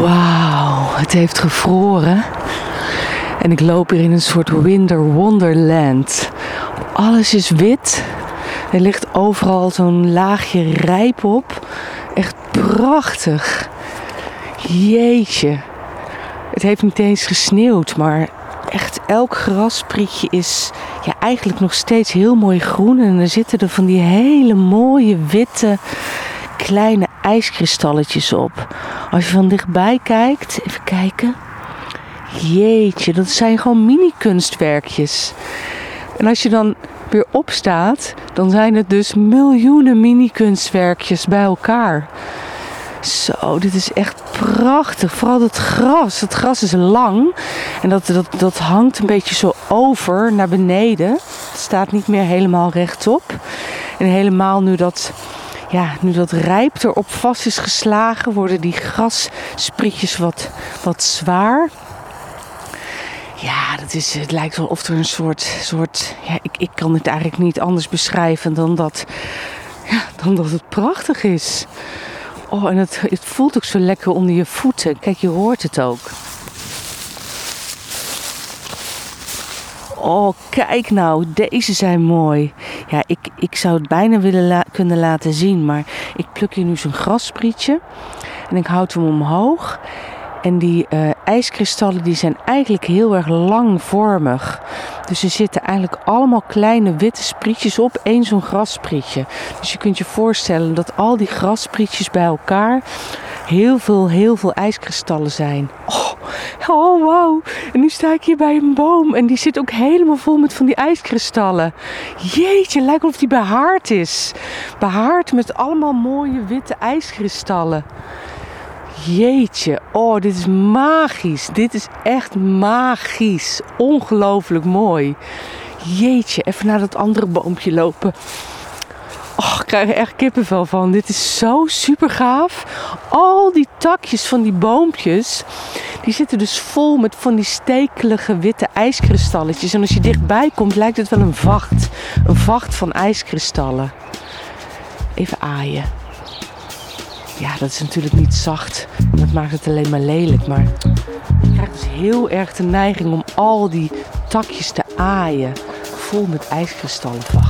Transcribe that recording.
Wauw, het heeft gevroren. En ik loop hier in een soort winter wonderland. Alles is wit. Er ligt overal zo'n laagje rijp op. Echt prachtig. Jeetje. Het heeft niet eens gesneeuwd, maar echt elk grasprietje is ja, eigenlijk nog steeds heel mooi groen. En er zitten er van die hele mooie witte kleine ijskristalletjes op. Als je van dichtbij kijkt, even kijken. Jeetje, dat zijn gewoon mini kunstwerkjes. En als je dan weer opstaat, dan zijn het dus miljoenen mini kunstwerkjes bij elkaar. Zo, dit is echt prachtig. Vooral het gras. Het gras is lang en dat, dat, dat hangt een beetje zo over naar beneden. Het staat niet meer helemaal rechtop. En helemaal nu dat, ja, nu dat rijp erop vast is geslagen, worden die grassprietjes wat, wat zwaar. Ja, dat is, het lijkt wel of er een soort. soort ja, ik, ik kan het eigenlijk niet anders beschrijven dan dat, ja, dan dat het prachtig is. Oh, en het, voelt ook zo lekker onder je voeten. Kijk, je hoort het ook. Oh, kijk nou, deze zijn mooi. Ja, ik, ik zou het bijna willen kunnen laten zien, maar ik pluk hier nu zo'n grassprietje en ik houd hem omhoog. En die uh, ijskristallen die zijn eigenlijk heel erg langvormig. Dus er zitten eigenlijk allemaal kleine witte sprietjes op één zo'n grassprietje. Dus je kunt je voorstellen dat al die grassprietjes bij elkaar heel veel, heel veel ijskristallen zijn. Oh, oh wauw. En nu sta ik hier bij een boom en die zit ook helemaal vol met van die ijskristallen. Jeetje, lijkt of die behaard is. Behaard met allemaal mooie witte ijskristallen. Jeetje, oh, dit is magisch. Dit is echt magisch. Ongelooflijk mooi. Jeetje, even naar dat andere boompje lopen. Oh, ik krijg er echt kippenvel van. Dit is zo super gaaf. Al die takjes van die boompjes, die zitten dus vol met van die stekelige witte ijskristalletjes. En als je dichtbij komt, lijkt het wel een vacht. Een vacht van ijskristallen. Even aaien. Ja, dat is natuurlijk niet zacht. Dat maakt het alleen maar lelijk. Maar ik krijg dus heel erg de neiging om al die takjes te aaien. Vol met ijskristallen vast.